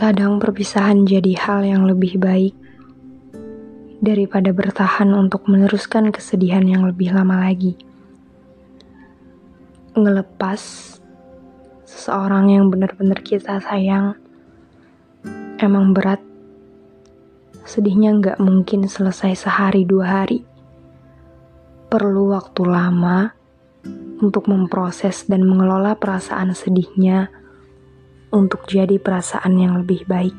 Kadang perpisahan jadi hal yang lebih baik daripada bertahan untuk meneruskan kesedihan yang lebih lama lagi. Ngelepas seseorang yang benar-benar kita sayang emang berat. Sedihnya nggak mungkin selesai sehari dua hari. Perlu waktu lama untuk memproses dan mengelola perasaan sedihnya untuk jadi perasaan yang lebih baik.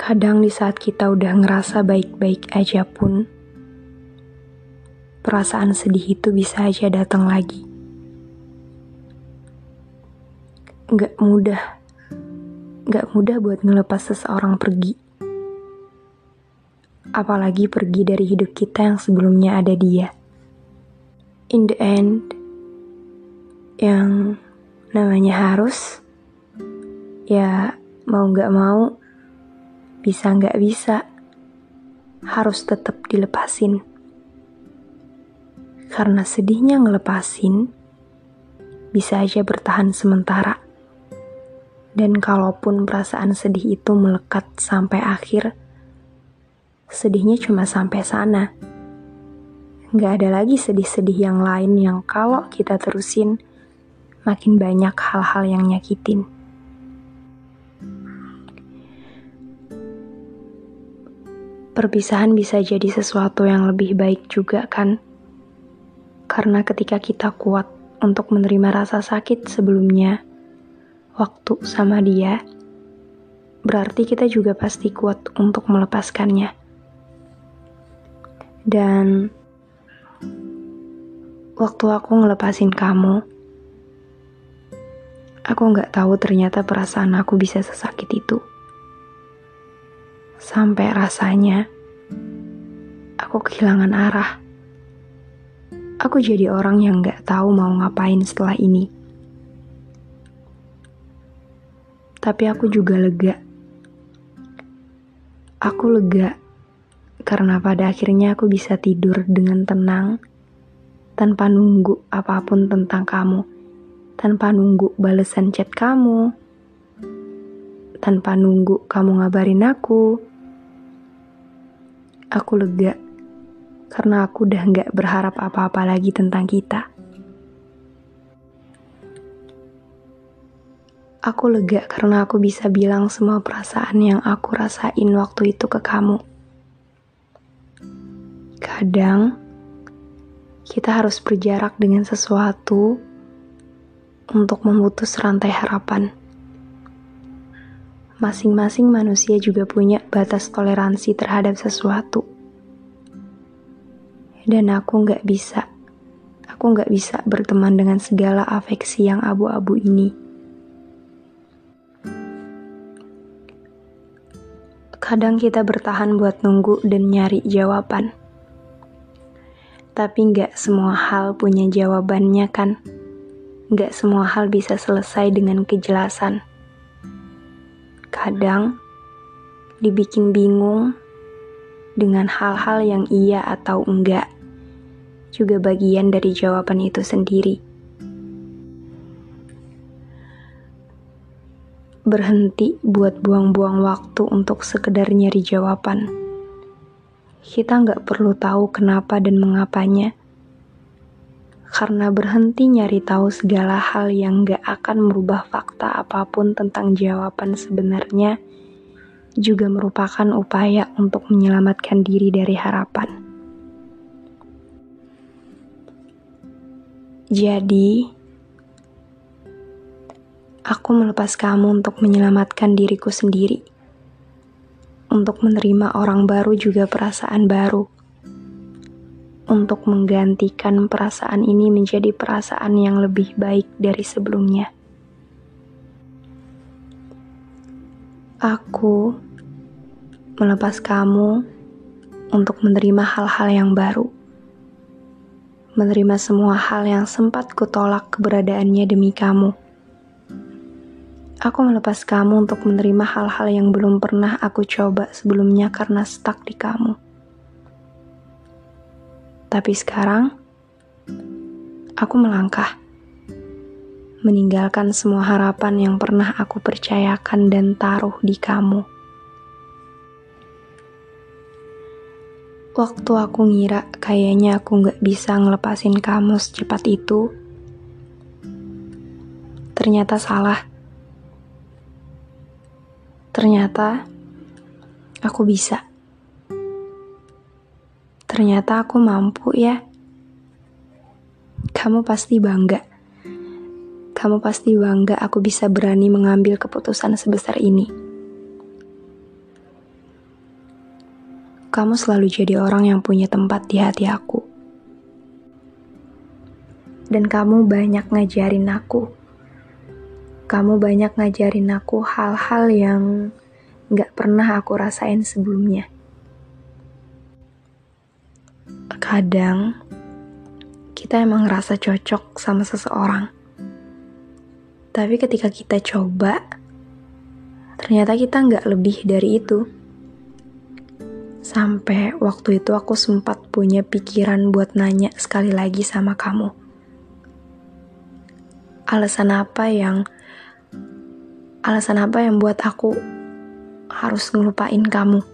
Kadang di saat kita udah ngerasa baik-baik aja pun, perasaan sedih itu bisa aja datang lagi. Gak mudah, gak mudah buat ngelepas seseorang pergi. Apalagi pergi dari hidup kita yang sebelumnya ada dia. In the end, yang namanya harus ya mau nggak mau bisa nggak bisa harus tetap dilepasin. Karena sedihnya ngelepasin bisa aja bertahan sementara. Dan kalaupun perasaan sedih itu melekat sampai akhir sedihnya cuma sampai sana. Nggak ada lagi sedih-sedih yang lain yang kalau kita terusin makin banyak hal-hal yang nyakitin. Perpisahan bisa jadi sesuatu yang lebih baik juga kan? Karena ketika kita kuat untuk menerima rasa sakit sebelumnya, waktu sama dia, berarti kita juga pasti kuat untuk melepaskannya. Dan waktu aku ngelepasin kamu, Aku nggak tahu ternyata perasaan aku bisa sesakit itu. Sampai rasanya aku kehilangan arah. Aku jadi orang yang nggak tahu mau ngapain setelah ini. Tapi aku juga lega. Aku lega karena pada akhirnya aku bisa tidur dengan tenang tanpa nunggu apa pun tentang kamu tanpa nunggu balesan chat kamu, tanpa nunggu kamu ngabarin aku. Aku lega karena aku udah gak berharap apa-apa lagi tentang kita. Aku lega karena aku bisa bilang semua perasaan yang aku rasain waktu itu ke kamu. Kadang kita harus berjarak dengan sesuatu untuk memutus rantai harapan. Masing-masing manusia juga punya batas toleransi terhadap sesuatu. Dan aku nggak bisa, aku nggak bisa berteman dengan segala afeksi yang abu-abu ini. Kadang kita bertahan buat nunggu dan nyari jawaban. Tapi nggak semua hal punya jawabannya kan? Gak semua hal bisa selesai dengan kejelasan. Kadang dibikin bingung dengan hal-hal yang iya atau enggak, juga bagian dari jawaban itu sendiri. Berhenti buat buang-buang waktu untuk sekedar nyari jawaban. Kita nggak perlu tahu kenapa dan mengapanya karena berhenti nyari tahu segala hal yang gak akan merubah fakta apa pun tentang jawaban sebenarnya juga merupakan upaya untuk menyelamatkan diri dari harapan. Jadi, aku melepas kamu untuk menyelamatkan diriku sendiri, untuk menerima orang baru juga perasaan baru untuk menggantikan perasaan ini menjadi perasaan yang lebih baik dari sebelumnya. Aku melepas kamu untuk menerima hal-hal yang baru, menerima semua hal yang sempat kutolak keberadaannya demi kamu. Aku melepas kamu untuk menerima hal-hal yang belum pernah aku coba sebelumnya karena stuck di kamu. Tapi sekarang, aku melangkah. meninggalkan semua harapan yang pernah aku percayakan dan taruh di kamu. Waktu aku ngira kayaknya aku gak bisa ngelepasin kamu secepat itu, ternyata salah. Ternyata aku bisa. Ternyata aku mampu ya. Kamu pasti bangga kamu pasti bangga aku bisa berani mengambil keputusan sebesar ini. Kamu selalu jadi orang yang punya tempat di hati aku. Dan kamu banyak ngajarin aku. Kamu banyak ngajarin aku hal-hal yang gak pernah aku rasain sebelumnya. Kadang, kita emang ngerasa cocok sama seseorang tapi ketika kita coba, ternyata kita nggak lebih dari itu. Sampai waktu itu aku sempat punya pikiran buat nanya sekali lagi sama kamu. Alasan apa yang alasan apa yang buat aku harus ngelupain kamu?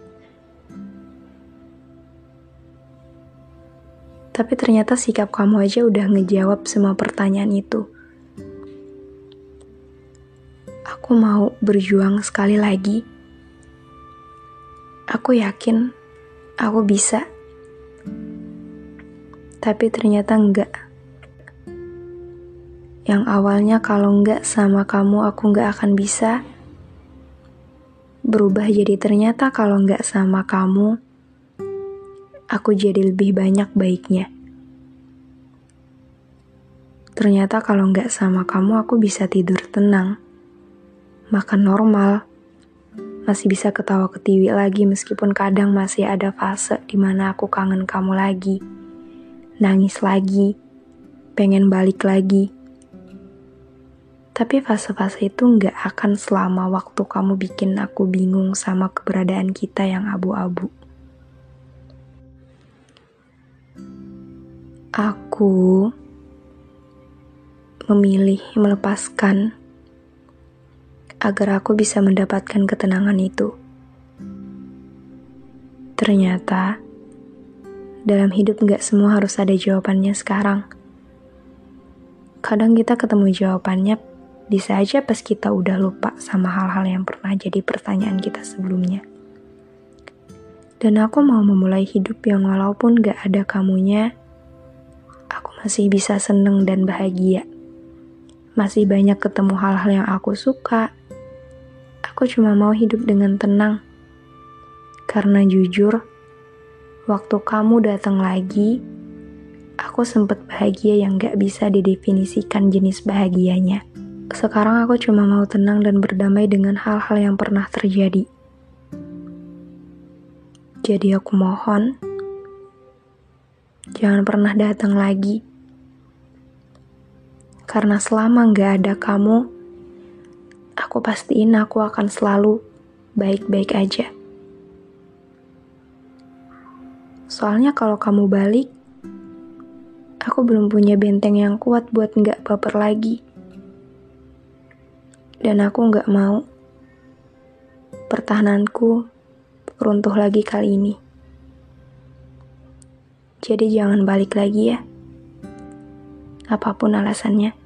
Tapi ternyata sikap kamu aja udah ngejawab semua pertanyaan itu. Aku mau berjuang sekali lagi. Aku yakin aku bisa. Tapi ternyata enggak. Yang awalnya kalau enggak sama kamu aku enggak akan bisa. Berubah jadi ternyata kalau enggak sama kamu, aku jadi lebih banyak baiknya. Ternyata kalau enggak sama kamu aku bisa tidur tenang makan normal, masih bisa ketawa ketiwi lagi meskipun kadang masih ada fase di mana aku kangen kamu lagi, nangis lagi, pengen balik lagi. Tapi fase-fase itu nggak akan selama waktu kamu bikin aku bingung sama keberadaan kita yang abu-abu. Aku memilih melepaskan agar aku bisa mendapatkan ketenangan itu. Ternyata, dalam hidup gak semua harus ada jawabannya sekarang. Kadang kita ketemu jawabannya bisa aja pas kita udah lupa sama hal-hal yang pernah jadi pertanyaan kita sebelumnya. Dan aku mau memulai hidup yang walaupun gak ada kamunya, masih bisa seneng dan bahagia. Masih banyak ketemu hal-hal yang aku suka, Aku cuma mau hidup dengan tenang. Karena jujur, waktu kamu datang lagi, aku sempat bahagia yang gak bisa didefinisikan jenis bahagianya. Sekarang aku cuma mau tenang dan berdamai dengan hal-hal yang pernah terjadi. Jadi aku mohon, jangan pernah datang lagi. Karena selama gak ada kamu, aku pastiin aku akan selalu baik-baik aja. Soalnya kalau kamu balik, aku belum punya benteng yang kuat buat nggak baper lagi. Dan aku nggak mau pertahananku runtuh lagi kali ini. Jadi jangan balik lagi ya. Apa pun alasannya.